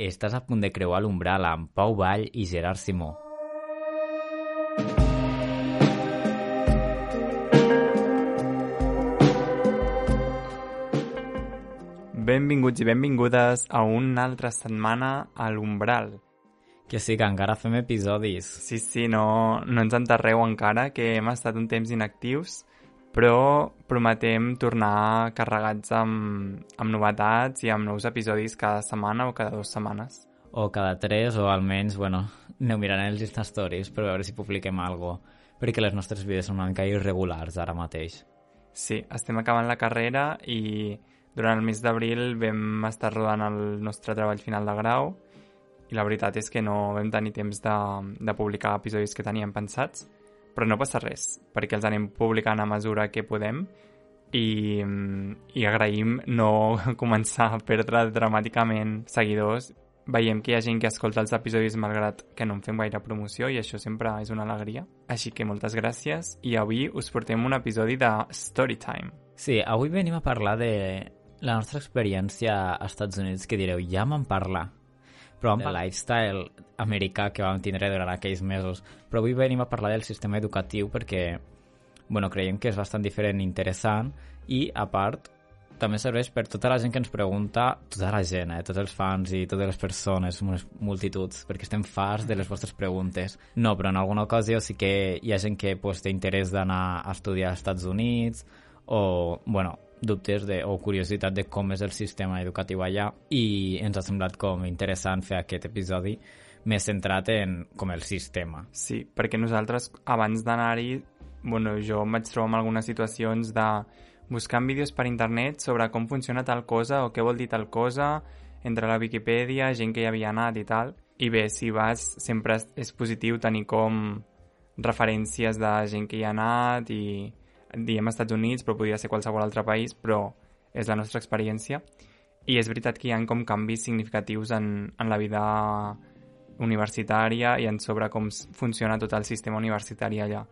Estàs a punt de creuar l'umbral amb Pau Vall i Gerard Simó. Benvinguts i benvingudes a una altra setmana a l'Umbral. Que sí, que encara fem episodis. Sí, sí, no, no ens enterreu encara, que hem estat un temps inactius, però prometem tornar carregats amb, amb novetats i amb nous episodis cada setmana o cada dues setmanes. O cada tres, o almenys, bueno, aneu mirant els Insta Stories per veure si publiquem alguna perquè les nostres vides són una mica irregulars ara mateix. Sí, estem acabant la carrera i durant el mes d'abril vam estar rodant el nostre treball final de grau i la veritat és que no vam tenir temps de, de publicar episodis que teníem pensats, però no passa res, perquè els anem publicant a mesura que podem i, i agraïm no començar a perdre dramàticament seguidors. Veiem que hi ha gent que escolta els episodis malgrat que no en fem gaire promoció i això sempre és una alegria. Així que moltes gràcies i avui us portem un episodi de Storytime. Sí, avui venim a parlar de la nostra experiència als Estats Units, que direu, ja m'en parla, però amb el lifestyle americà que vam tindre durant aquells mesos. Però avui venim a parlar del sistema educatiu perquè bueno, creiem que és bastant diferent i interessant i, a part, també serveix per tota la gent que ens pregunta, tota la gent, eh, tots els fans i totes les persones, unes multituds, perquè estem farts de les vostres preguntes. No, però en alguna ocasió sí que hi ha gent que pues, té interès d'anar a estudiar als Estats Units o, bueno, dubtes de, o curiositat de com és el sistema educatiu allà i ens ha semblat com interessant fer aquest episodi més centrat en com el sistema. Sí, perquè nosaltres abans d'anar-hi, bueno, jo em vaig trobar en algunes situacions de buscant vídeos per internet sobre com funciona tal cosa o què vol dir tal cosa, entre la Viquipèdia, gent que hi havia anat i tal. I bé, si vas, sempre és positiu tenir com referències de gent que hi ha anat i diem Estats Units, però podria ser qualsevol altre país, però és la nostra experiència. I és veritat que hi ha com canvis significatius en, en la vida universitària i en sobre com funciona tot el sistema universitari allà.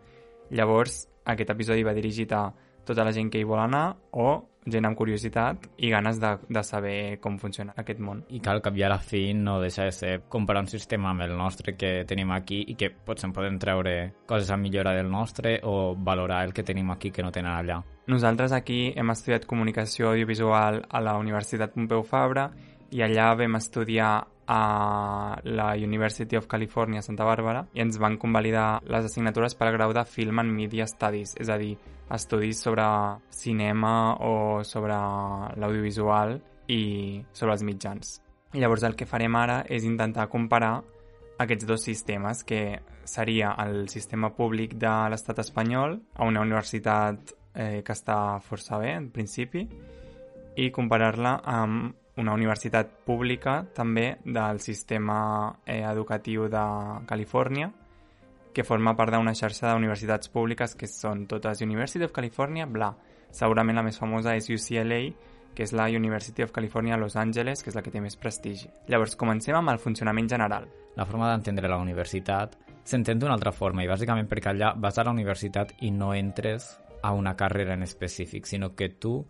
Llavors, aquest episodi va dirigit a tota la gent que hi vol anar o gent amb curiositat i ganes de, de saber com funciona aquest món. I cal que a la fi no deixa de ser comparar un sistema amb el nostre que tenim aquí i que potser podem treure coses a millorar del nostre o valorar el que tenim aquí que no tenen allà. Nosaltres aquí hem estudiat comunicació audiovisual a la Universitat Pompeu Fabra i allà vam estudiar a la University of California Santa Bàrbara i ens van convalidar les assignatures per al grau de Film and Media Studies, és a dir, estudis sobre cinema o sobre l'audiovisual i sobre els mitjans. Llavors el que farem ara és intentar comparar aquests dos sistemes, que seria el sistema públic de l'estat espanyol a una universitat eh, que està força bé, en principi, i comparar-la amb una universitat pública també del sistema eh, educatiu de Califòrnia, que forma part d'una xarxa d'universitats públiques que són totes University of California, bla. Segurament la més famosa és UCLA, que és la University of California Los Angeles, que és la que té més prestigi. Llavors, comencem amb el funcionament general. La forma d'entendre la universitat s'entén d'una altra forma, i bàsicament perquè allà vas a la universitat i no entres a una carrera en específic, sinó que tu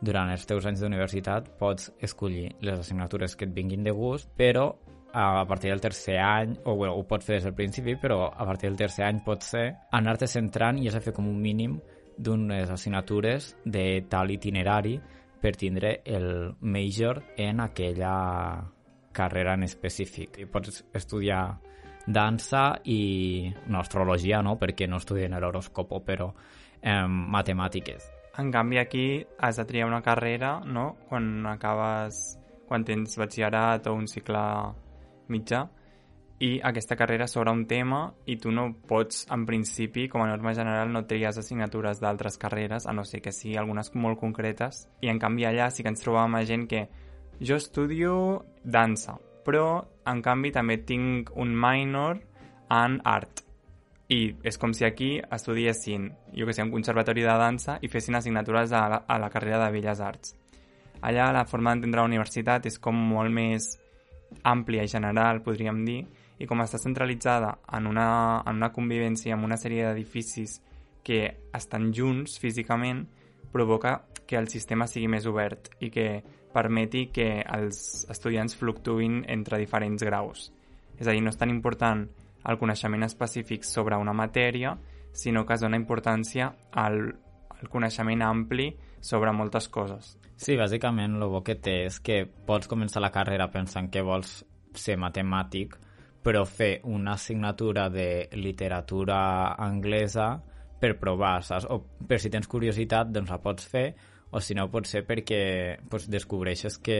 durant els teus anys d'universitat pots escollir les assignatures que et vinguin de gust, però a partir del tercer any, o bueno, ho pots fer des del principi, però a partir del tercer any pot ser anar-te centrant i has de fer com un mínim d'unes assignatures de tal itinerari per tindre el major en aquella carrera en específic. I pots estudiar dansa i no, astrologia no, perquè no estudien l'horoscopo, però eh, matemàtiques. En canvi, aquí has de triar una carrera, no?, quan acabes, quan tens batxillerat o un cicle mitjà, i aquesta carrera sobre un tema i tu no pots, en principi, com a norma general, no tries assignatures d'altres carreres, a no ser que sigui algunes molt concretes. I en canvi allà sí que ens trobàvem a gent que jo estudio dansa, però en canvi també tinc un minor en art. I és com si aquí estudiessin, jo que sé, un conservatori de dansa i fessin assignatures a la, a la carrera de Belles Arts. Allà la forma d'entendre la universitat és com molt més àmplia i general, podríem dir, i com està centralitzada en una, en una convivència amb una sèrie d'edificis que estan junts físicament, provoca que el sistema sigui més obert i que permeti que els estudiants fluctuïn entre diferents graus. És a dir, no és tan important el coneixement específic sobre una matèria, sinó que es dona importància al, al coneixement ampli sobre moltes coses. Sí, bàsicament el bo que té és que pots començar la carrera pensant que vols ser matemàtic, però fer una assignatura de literatura anglesa per provar, saps? O per si tens curiositat, doncs la pots fer, o si no pot ser perquè pues, descobreixes que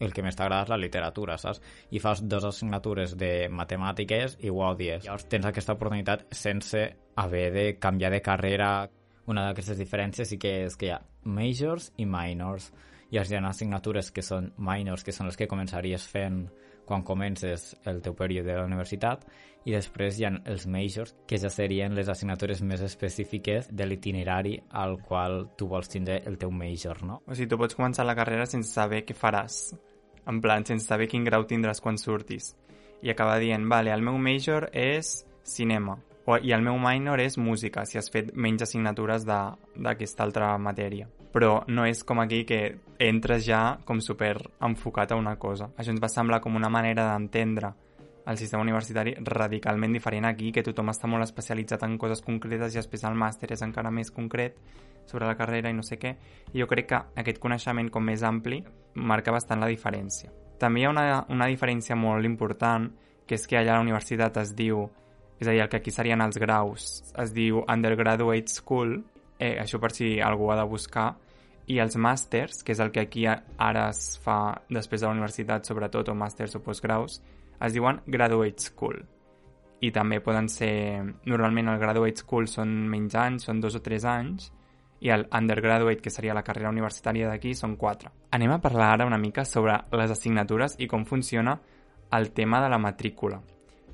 el que més t'agrada és la literatura, saps? I fas dues assignatures de matemàtiques i ho odies. Llavors tens aquesta oportunitat sense haver de canviar de carrera. Una d'aquestes diferències sí que és que hi ha majors i minors. I hi ha assignatures que són minors, que són les que començaries fent quan comences el teu període de la universitat i després hi ha els majors, que ja serien les assignatures més específiques de l'itinerari al qual tu vols tindre el teu major, no? O sigui, tu pots començar la carrera sense saber què faràs, en plan, sense saber quin grau tindràs quan surtis. I acaba dient, vale, el meu major és cinema, o, i el meu minor és música, si has fet menys assignatures d'aquesta altra matèria però no és com aquí que entres ja com super enfocat a una cosa. Això ens va semblar com una manera d'entendre el sistema universitari radicalment diferent aquí, que tothom està molt especialitzat en coses concretes i després el màster és encara més concret sobre la carrera i no sé què. I jo crec que aquest coneixement com més ampli marca bastant la diferència. També hi ha una, una diferència molt important, que és que allà a la universitat es diu, és a dir, el que aquí serien els graus, es diu Undergraduate School eh, això per si algú ha de buscar, i els màsters, que és el que aquí ara es fa després de la universitat, sobretot, o màsters o postgraus, es diuen Graduate School. I també poden ser... Normalment el Graduate School són menys anys, són dos o tres anys, i el Undergraduate, que seria la carrera universitària d'aquí, són quatre. Anem a parlar ara una mica sobre les assignatures i com funciona el tema de la matrícula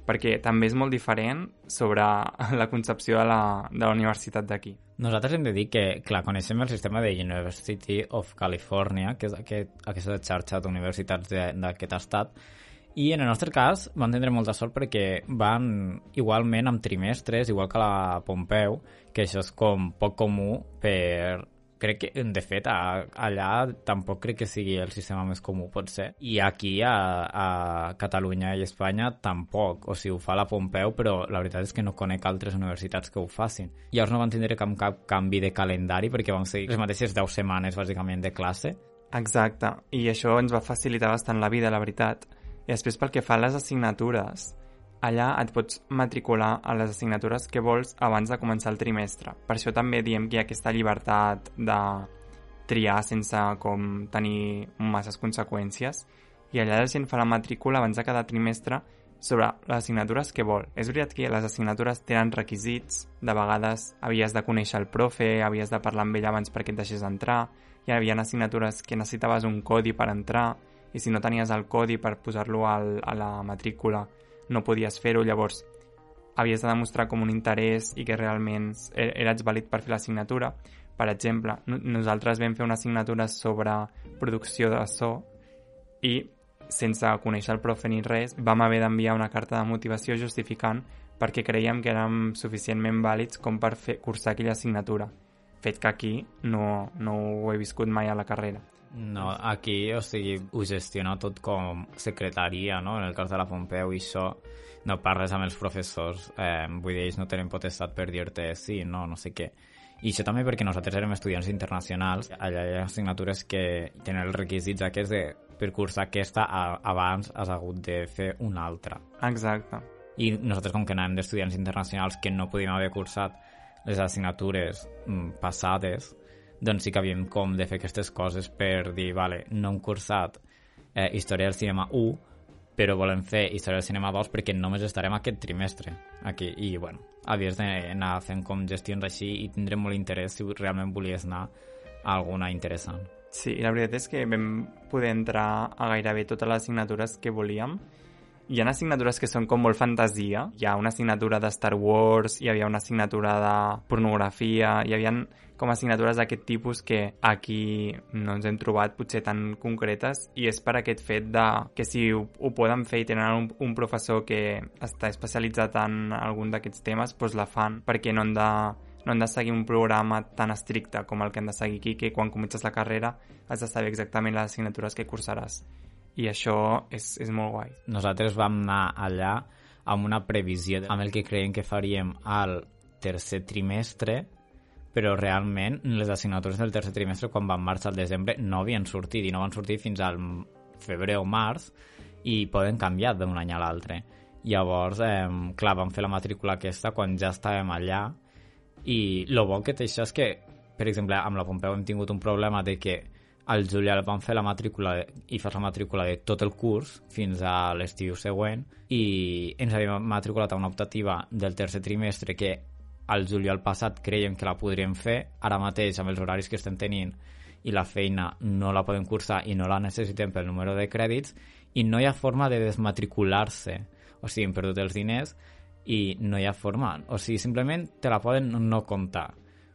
perquè també és molt diferent sobre la concepció de la, de la universitat d'aquí. Nosaltres hem de dir que, clar, coneixem el sistema de University of California, que és aquest, aquesta xarxa d'universitats d'aquest estat, i en el nostre cas van tindre molta sort perquè van igualment amb trimestres, igual que la Pompeu, que això és com poc comú per crec que, de fet, a, allà tampoc crec que sigui el sistema més comú, pot ser. I aquí, a, a Catalunya i Espanya, tampoc. O sigui, ho fa la Pompeu, però la veritat és que no conec altres universitats que ho facin. Llavors no van tindre cap, cap canvi de calendari perquè vam seguir les mateixes 10 setmanes, bàsicament, de classe. Exacte. I això ens va facilitar bastant la vida, la veritat. I després, pel que fa a les assignatures, Allà et pots matricular a les assignatures que vols abans de començar el trimestre. Per això també diem que hi ha aquesta llibertat de triar sense com tenir masses conseqüències i allà la gent fa la matrícula abans de cada trimestre sobre les assignatures que vol. És veritat que les assignatures tenen requisits, de vegades havies de conèixer el profe, havies de parlar amb ell abans perquè et deixés entrar, hi havia assignatures que necessitaves un codi per entrar i si no tenies el codi per posar-lo a la matrícula no podies fer-ho, llavors havies de demostrar com un interès i que realment er, eres vàlid per fer l'assignatura. Per exemple, nosaltres vam fer una assignatura sobre producció de so i sense conèixer el profe ni res, vam haver d'enviar una carta de motivació justificant perquè creiem que érem suficientment vàlids com per fer, cursar aquella assignatura. Fet que aquí no, no ho he viscut mai a la carrera. No, aquí, o sigui, ho gestiona tot com secretaria, no? En el cas de la Pompeu i això, no parles amb els professors, eh, vull dir, ells no tenen potestat per dir-te sí, no, no sé què. I això també perquè nosaltres érem estudiants internacionals, allà hi ha assignatures que tenen els requisits aquests de per cursar aquesta abans has hagut de fer una altra. Exacte. I nosaltres, com que anàvem d'estudiants internacionals que no podíem haver cursat les assignatures mm, passades, doncs sí que havíem com de fer aquestes coses per dir, vale, no hem cursat eh, Història del Cinema 1, però volem fer Història del Cinema 2 perquè només estarem aquest trimestre aquí. I, bueno, havies d'anar fent com gestions així i tindrem molt interès si realment volies anar a alguna interessant. Sí, la veritat és que vam poder entrar a gairebé totes les assignatures que volíem hi ha assignatures que són com molt fantasia. Hi ha una assignatura de Star Wars, hi havia una assignatura de pornografia, hi havia com assignatures d'aquest tipus que aquí no ens hem trobat potser tan concretes i és per aquest fet de que si ho, ho poden fer i tenen un, un professor que està especialitzat en algun d'aquests temes, doncs la fan perquè no han de no han de seguir un programa tan estricte com el que han de seguir aquí, que quan comences la carrera has de saber exactament les assignatures que cursaràs. I això és, és molt guai. Nosaltres vam anar allà amb una previsió amb el que creiem que faríem al tercer trimestre, però realment les assignatures del tercer trimestre quan van marxar al desembre no havien sortit i no van sortir fins al febrer o març i poden canviar d'un any a l'altre. Llavors, eh, clar, vam fer la matrícula aquesta quan ja estàvem allà i el bo que té això és que, per exemple, amb la Pompeu hem tingut un problema de que al juliol vam fer la matrícula de, i fas la matrícula de tot el curs fins a l'estiu següent i ens havíem matriculat a una optativa del tercer trimestre que al juliol passat creiem que la podríem fer, ara mateix amb els horaris que estem tenint i la feina no la podem cursar i no la necessitem pel número de crèdits i no hi ha forma de desmatricular-se. O sigui, hem perdut els diners i no hi ha forma, o sigui, simplement te la poden no comptar.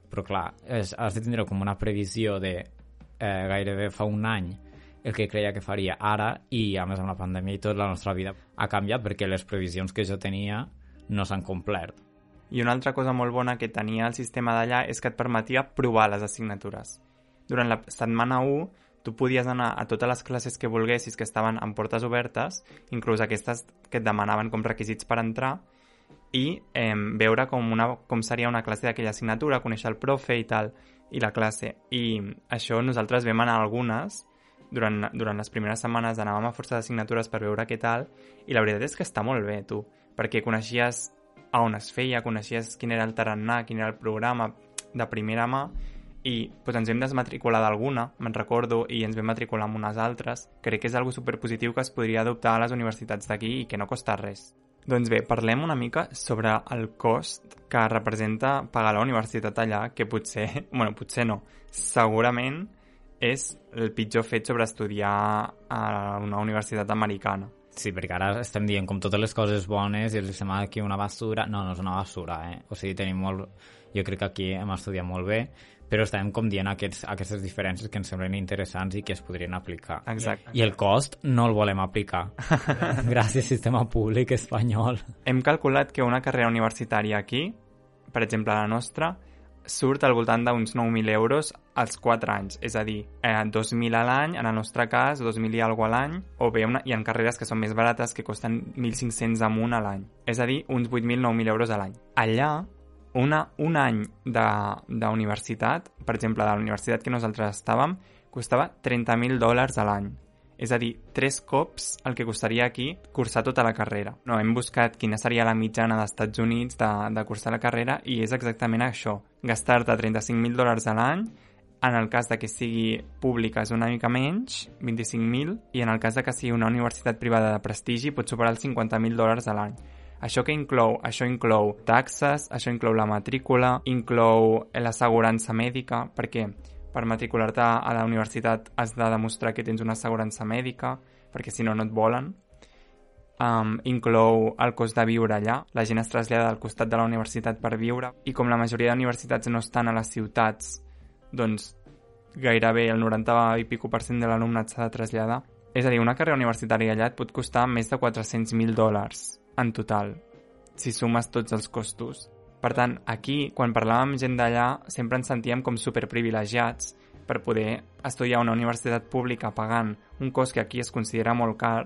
Però clar, és, has de tindre com una previsió de eh, gairebé fa un any el que creia que faria ara i a més amb la pandèmia i tot la nostra vida ha canviat perquè les previsions que jo tenia no s'han complert i una altra cosa molt bona que tenia el sistema d'allà és que et permetia provar les assignatures. Durant la setmana 1, tu podies anar a totes les classes que volguessis que estaven en portes obertes, inclús aquestes que et demanaven com requisits per entrar, i eh, veure com, una, com seria una classe d'aquella assignatura, conèixer el profe i tal, i la classe. I això nosaltres vam anar a algunes, durant, durant les primeres setmanes anàvem a força d'assignatures per veure què tal, i la veritat és que està molt bé, tu, perquè coneixies a on es feia, coneixies quin era el tarannà, quin era el programa de primera mà i pues, ens vam desmatricular d'alguna, me'n recordo, i ens vam matricular en unes altres. Crec que és algo superpositiu que es podria adoptar a les universitats d'aquí i que no costa res. Doncs bé, parlem una mica sobre el cost que representa pagar la universitat allà, que potser, bueno, potser no, segurament és el pitjor fet sobre estudiar a una universitat americana. Sí, perquè ara estem dient com totes les coses bones i els sembla aquí una basura. No, no és una basura, eh? O sigui, tenim molt... Jo crec que aquí hem estudiat molt bé, però estem com dient aquests, aquestes diferències que ens semblen interessants i que es podrien aplicar. Exacte. I el cost no el volem aplicar. Gràcies, sistema públic espanyol. Hem calculat que una carrera universitària aquí, per exemple la nostra, surt al voltant d'uns 9.000 euros als 4 anys, és a dir, eh, 2.000 a l'any, en el nostre cas, 2.000 i alguna a l'any, o bé una, hi ha carreres que són més barates que costen 1.500 amunt a l'any, és a dir, uns 8.000, 9.000 euros a l'any. Allà, una, un any d'universitat, per exemple, de la universitat que nosaltres estàvem, costava 30.000 dòlars a l'any. És a dir, tres cops el que costaria aquí cursar tota la carrera. No, hem buscat quina seria la mitjana dels Estats Units de, de cursar la carrera i és exactament això. Gastar-te 35.000 dòlars a l'any, en el cas de que sigui pública és una mica menys, 25.000, i en el cas de que sigui una universitat privada de prestigi pot superar els 50.000 dòlars a l'any. Això que inclou? Això inclou taxes, això inclou la matrícula, inclou l'assegurança mèdica, perquè per matricular-te a la universitat has de demostrar que tens una assegurança mèdica, perquè si no, no et volen. Um, inclou el cost de viure allà. La gent es trasllada al costat de la universitat per viure i com la majoria d'universitats no estan a les ciutats, doncs gairebé el 90 i pico per cent de l'alumnat s'ha de traslladar. És a dir, una carrera universitària allà et pot costar més de 400.000 dòlars en total, si sumes tots els costos. Per tant, aquí, quan parlàvem amb gent d'allà, sempre ens sentíem com superprivilegiats per poder estudiar a una universitat pública pagant un cost que aquí es considera molt car,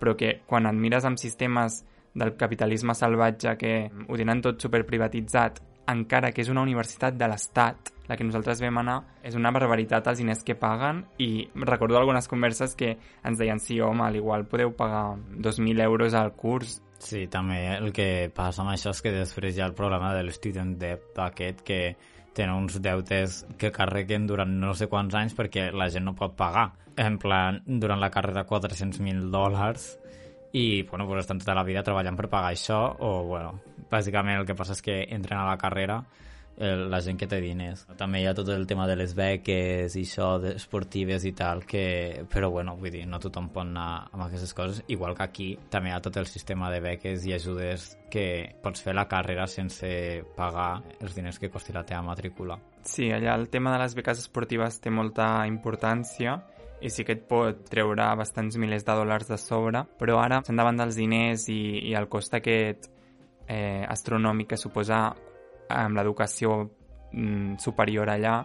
però que quan et mires amb sistemes del capitalisme salvatge que ho tenen tot superprivatitzat, encara que és una universitat de l'Estat, la que nosaltres vam anar, és una barbaritat els diners que paguen i recordo algunes converses que ens deien sí, home, al igual podeu pagar 2.000 euros al curs Sí, també el que passa amb això és que després hi ha el problema de l'student debt aquest que tenen uns deutes que carreguen durant no sé quants anys perquè la gent no pot pagar. En plan, durant la carrera 400.000 dòlars i, bueno, pues estan tota la vida treballant per pagar això o, bueno, bàsicament el que passa és que entren a la carrera el, la gent que té diners. També hi ha tot el tema de les beques i això, esportives i tal, que, però bueno, vull dir, no tothom pot anar amb aquestes coses, igual que aquí també hi ha tot el sistema de beques i ajudes que pots fer la carrera sense pagar els diners que costi la teva matrícula. Sí, allà el tema de les beques esportives té molta importància i sí que et pot treure bastants milers de dòlars de sobre, però ara, davant dels diners i, i el cost aquest eh, astronòmic que suposa amb l'educació mm, superior allà,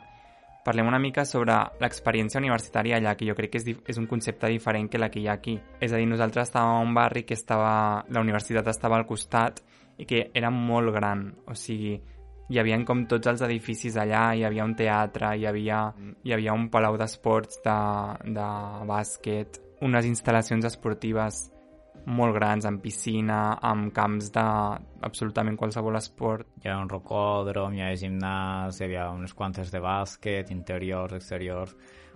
parlem una mica sobre l'experiència universitària allà, que jo crec que és, és un concepte diferent que la que hi ha aquí. És a dir, nosaltres estàvem a un barri que estava, la universitat estava al costat i que era molt gran, o sigui, hi havia com tots els edificis allà, hi havia un teatre, hi havia, hi havia un palau d'esports de, de bàsquet, unes instal·lacions esportives molt grans, amb piscina, amb camps de absolutament qualsevol esport. Hi havia un rocòdrom, hi havia gimnàs, hi havia unes quantes de bàsquet, interiors, exteriors...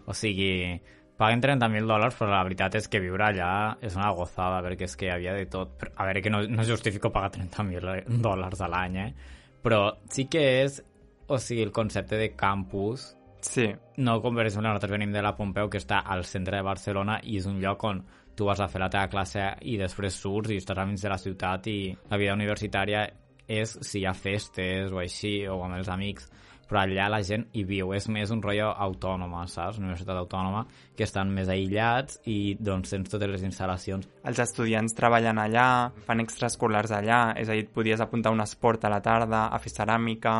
O sigui, paguen 30.000 dòlars, però la veritat és que viure allà és una gozada, perquè és que hi havia de tot. A veure, que no, no justifico pagar 30.000 dòlars a l'any, eh? Però sí que és, o sigui, el concepte de campus... Sí. No com, per exemple, nosaltres venim de la Pompeu, que està al centre de Barcelona i és un lloc on tu vas a fer la teva classe i després surts i estàs a mig de la ciutat i la vida universitària és si hi ha festes o així o amb els amics però allà la gent hi viu, és més un rotllo autònoma, saps? Una universitat autònoma que estan més aïllats i doncs tens totes les instal·lacions. Els estudiants treballen allà, fan extraescolars allà, és a dir, et podies apuntar un esport a la tarda, a fer ceràmica,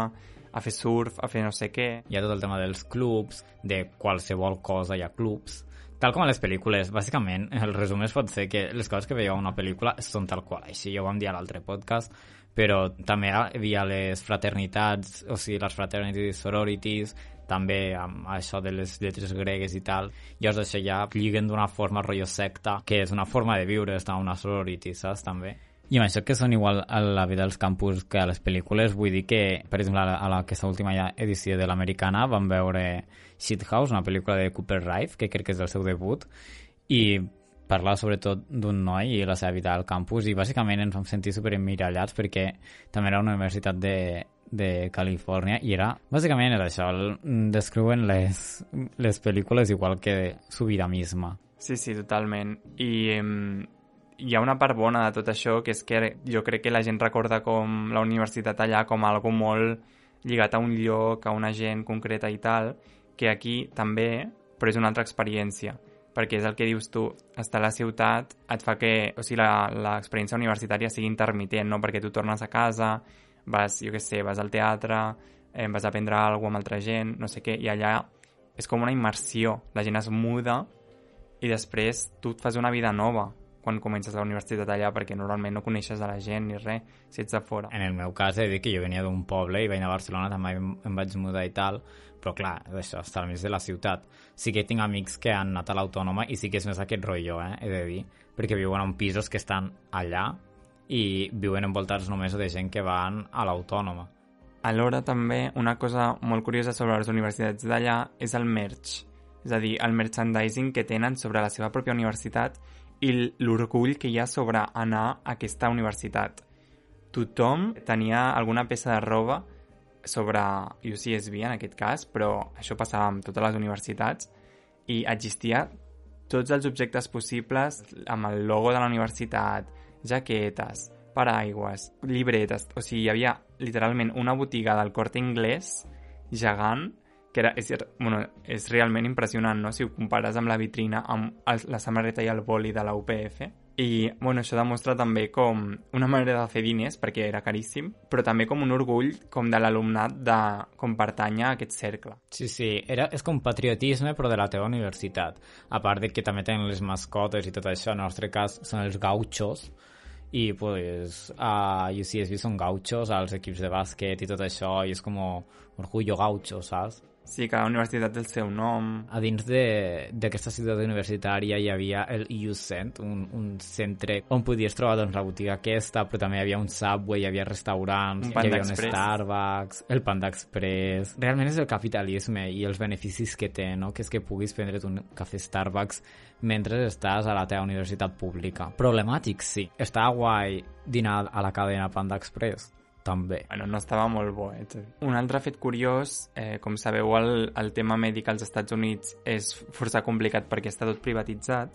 a fer surf, a fer no sé què. Hi ha tot el tema dels clubs, de qualsevol cosa hi ha clubs, tal com a les pel·lícules, bàsicament, el resum es pot ser que les coses que veieu a una pel·lícula són tal qual, així ja ho vam dir a l'altre podcast, però també hi havia les fraternitats, o sigui, les fraternities, sororities, també amb això de les lletres gregues i tal, llavors això ja lliguen d'una forma rotllo secta, que és una forma de viure, en una sorority, saps, també. I amb això que són igual a la vida dels campus que a les pel·lícules, vull dir que, per exemple, a, aquesta última edició de l'americana vam veure Shithouse, una pel·lícula de Cooper Rife, que crec que és el seu debut, i parlar sobretot d'un noi i la seva vida al campus i bàsicament ens vam sentir super emmirallats perquè també era una universitat de, de Califòrnia i era, bàsicament era això, el, descriuen les, les pel·lícules igual que su vida misma. Sí, sí, totalment. I eh, hi ha una part bona de tot això, que és que jo crec que la gent recorda com la universitat allà com algo molt lligat a un lloc, a una gent concreta i tal, que aquí també, però és una altra experiència perquè és el que dius tu, estar a la ciutat et fa que o sigui, l'experiència universitària sigui intermitent, no? perquè tu tornes a casa, vas, jo què sé, vas al teatre, eh, vas a aprendre alguna cosa amb altra gent, no sé què, i allà és com una immersió, la gent es muda i després tu et fas una vida nova quan comences la universitat allà perquè normalment no coneixes a la gent ni res si ets de fora. En el meu cas he dir que jo venia d'un poble i vaig a Barcelona, també em vaig mudar i tal, però clar, això, està al mig de la ciutat. Sí que tinc amics que han anat a l'autònoma i sí que és més aquest rotllo, eh, he de dir, perquè viuen en pisos que estan allà i viuen envoltats només de gent que van a l'autònoma. Alhora també una cosa molt curiosa sobre les universitats d'allà és el merch, és a dir, el merchandising que tenen sobre la seva pròpia universitat i l'orgull que hi ha sobre anar a aquesta universitat. Tothom tenia alguna peça de roba sobre UCSB en aquest cas, però això passava amb totes les universitats i existia tots els objectes possibles amb el logo de la universitat, jaquetes, paraigües, llibretes... O sigui, hi havia literalment una botiga del Corte Inglés gegant que era, és, bueno, és realment impressionant, no? Si ho compares amb la vitrina, amb el, la samarreta i el boli de la UPF. I, bueno, això demostra també com una manera de fer diners, perquè era caríssim, però també com un orgull com de l'alumnat de com pertany a aquest cercle. Sí, sí, era, és com patriotisme, però de la teva universitat. A part de que també tenen les mascotes i tot això, en el nostre cas són els gauchos, i pues a UCSB són gauchos, als equips de bàsquet i tot això, i és com orgullo gaucho, saps? Sí, cada universitat té el seu nom. A dins d'aquesta ciutat universitària hi havia el UCent, un, un centre on podies trobar doncs, la botiga aquesta, però també hi havia un Subway, hi havia restaurants, hi havia un Starbucks, el Panda Express... Realment és el capitalisme i els beneficis que té, no? que és que puguis prendre't un cafè Starbucks mentre estàs a la teva universitat pública. Problemàtic, sí. Està guai dinar a la cadena Panda Express, també. Bueno, no estava molt bo, eh? Un altre fet curiós, eh, com sabeu, el, el tema mèdic als Estats Units és força complicat perquè està tot privatitzat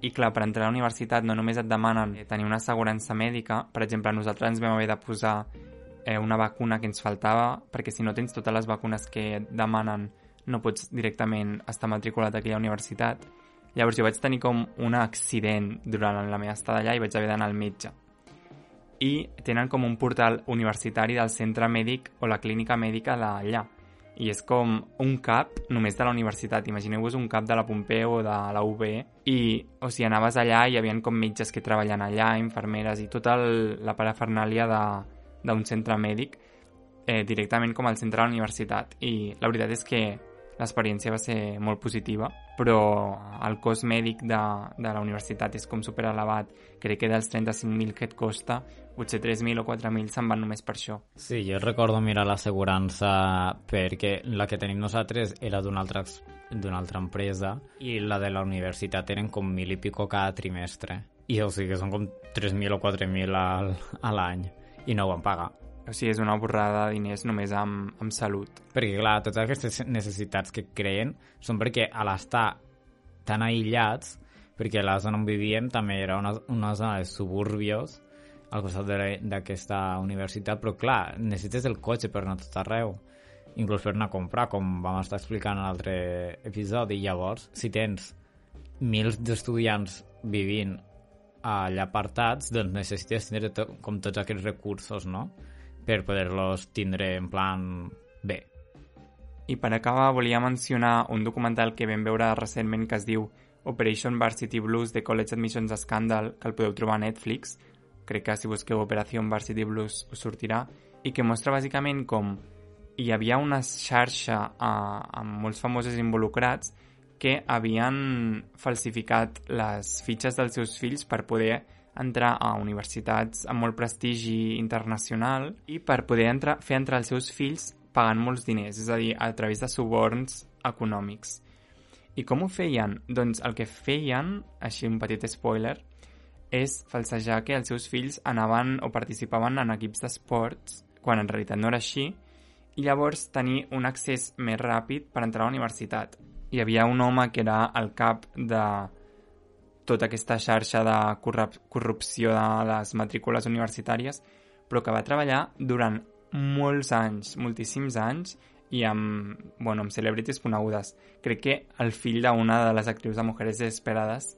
i clar, per entrar a la universitat no només et demanen tenir una assegurança mèdica, per exemple, nosaltres ens vam haver de posar eh, una vacuna que ens faltava, perquè si no tens totes les vacunes que et demanen no pots directament estar matriculat a aquella universitat. Llavors jo vaig tenir com un accident durant la meva estada allà i vaig haver d'anar al metge i tenen com un portal universitari del centre mèdic o la clínica mèdica d'allà. I és com un cap només de la universitat. Imagineu-vos un cap de la Pompeu o de la UB i, o sigui, anaves allà i hi havia com metges que treballen allà, infermeres i tota el, la parafernàlia d'un centre mèdic eh, directament com al centre de la universitat. I la veritat és que l'experiència va ser molt positiva, però el cost mèdic de, de la universitat és com super elevat. Crec que dels 35.000 que et costa, potser 3.000 o 4.000 se'n van només per això. Sí, jo recordo mirar l'assegurança perquè la que tenim nosaltres era d'una altra, d'una altra empresa i la de la universitat eren com mil i pico cada trimestre. I o sigui que són com 3.000 o 4.000 al, a l'any i no ho van pagar. O sigui, és una borrada de diners només amb, amb salut. Perquè, clar, totes aquestes necessitats que creen són perquè a l'estar tan aïllats, perquè la zona on vivíem també era una, una zona de suburbios al costat d'aquesta universitat, però clar, necessites el cotxe per anar tot arreu, inclús per anar a comprar, com vam estar explicant en l'altre episodi. Llavors, si tens mils d'estudiants vivint allà apartats, doncs necessites to com tots aquests recursos, no?, per poder-los tindre en plan bé. I per acabar volia mencionar un documental que vam veure recentment que es diu Operation Varsity Blues de College Admissions Scandal, que el podeu trobar a Netflix, crec que si busqueu Operació Varsity Blues us sortirà, i que mostra bàsicament com hi havia una xarxa eh, amb molts famosos involucrats que havien falsificat les fitxes dels seus fills per poder entrar a universitats amb molt prestigi internacional i per poder entrar, fer entrar els seus fills pagant molts diners, és a dir, a través de suborns econòmics. I com ho feien? Doncs el que feien, així un petit spoiler, és falsejar que els seus fills anaven o participaven en equips d'esports, quan en realitat no era així, i llavors tenir un accés més ràpid per entrar a la universitat. Hi havia un home que era el cap de tota aquesta xarxa de corrupció de les matrícules universitàries, però que va treballar durant molts anys, moltíssims anys, i amb, bueno, amb celebrities conegudes. Crec que el fill d'una de les actrius de Mujeres Desesperades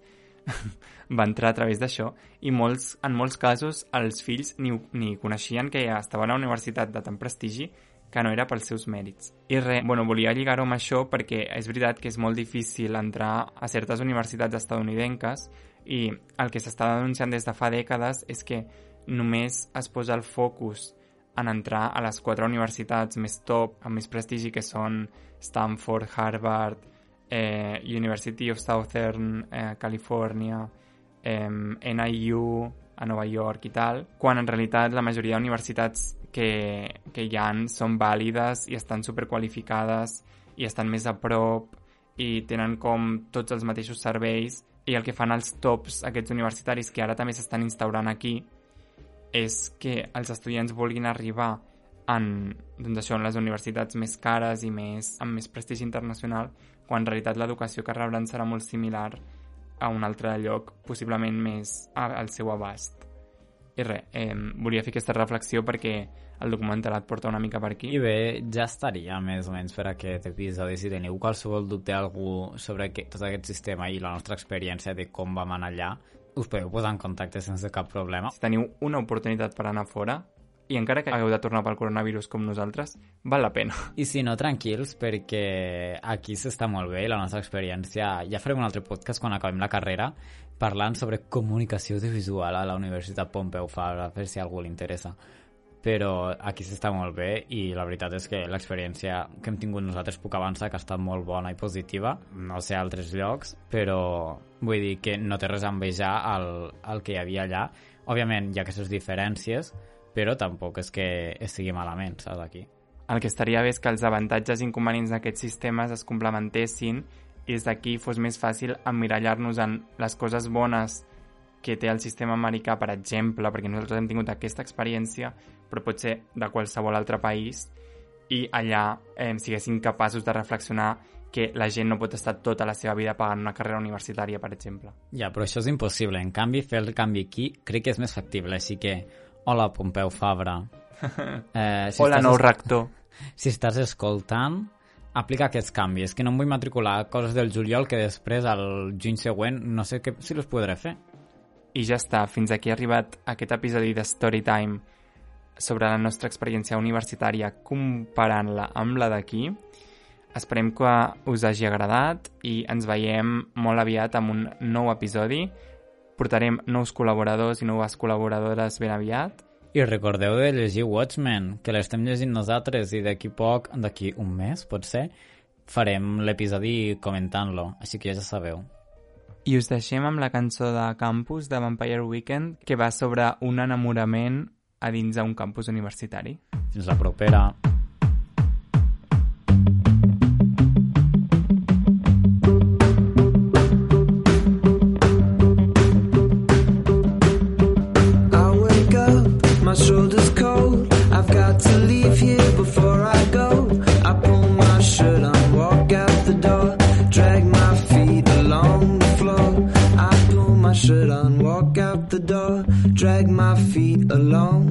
va entrar a través d'això i molts, en molts casos els fills ni, ni coneixien que ja estava a la universitat de tant prestigi que no era pels seus mèrits. I res, bueno, volia lligar-ho amb això perquè és veritat que és molt difícil entrar a certes universitats estadounidenques i el que s'està denunciant des de fa dècades és que només es posa el focus en entrar a les quatre universitats més top, amb més prestigi, que són Stanford, Harvard, eh, University of Southern eh, California, eh, NIU, a Nova York i tal, quan en realitat la majoria d'universitats que, que han són vàlides i estan superqualificades i estan més a prop i tenen com tots els mateixos serveis i el que fan els tops aquests universitaris que ara també s'estan instaurant aquí és que els estudiants vulguin arribar en, doncs això, en les universitats més cares i més, amb més prestigi internacional quan en realitat l'educació que rebran serà molt similar a un altre lloc, possiblement més al seu abast. I res, eh, volia fer aquesta reflexió perquè el documental et porta una mica per aquí. I bé, ja estaria més o menys per aquest episodi. Si teniu qualsevol dubte algú sobre que, tot aquest sistema i la nostra experiència de com vam anar allà, us podeu posar en contacte sense cap problema. Si teniu una oportunitat per anar fora, i encara que hagueu de tornar pel coronavirus com nosaltres, val la pena. I si no, tranquils, perquè aquí s'està molt bé la nostra experiència. Ja farem un altre podcast quan acabem la carrera parlant sobre comunicació audiovisual a la Universitat Pompeu Fabra, per si a algú li interessa. Però aquí s'està molt bé i la veritat és que l'experiència que hem tingut nosaltres puc avançar que ha estat molt bona i positiva, no sé altres llocs, però vull dir que no té res a envejar al, al que hi havia allà. Òbviament hi ha aquestes diferències, però tampoc és que estigui malament, saps, aquí. El que estaria bé és que els avantatges i inconvenients d'aquests sistemes es complementessin i des d'aquí fos més fàcil emmirallar-nos en les coses bones que té el sistema americà, per exemple, perquè nosaltres hem tingut aquesta experiència, però pot ser de qualsevol altre país, i allà eh, siguessin capaços de reflexionar que la gent no pot estar tota la seva vida pagant una carrera universitària, per exemple. Ja, però això és impossible. En canvi, fer el canvi aquí crec que és més factible, així que hola, Pompeu Fabra. Eh, si hola, nou rector. Si estàs escoltant, aplica aquests canvis, que no em vull matricular coses del juliol que després, al juny següent, no sé que, si les podré fer. I ja està, fins aquí ha arribat aquest episodi de Storytime sobre la nostra experiència universitària comparant-la amb la d'aquí. Esperem que us hagi agradat i ens veiem molt aviat amb un nou episodi. Portarem nous col·laboradors i noves col·laboradores ben aviat. I recordeu de llegir Watchmen, que l'estem llegint nosaltres i d'aquí poc, d'aquí un mes, pot ser, farem l'episodi comentant-lo, així que ja sabeu. I us deixem amb la cançó de Campus de Vampire Weekend, que va sobre un enamorament a dins d'un campus universitari. Fins la propera. alone.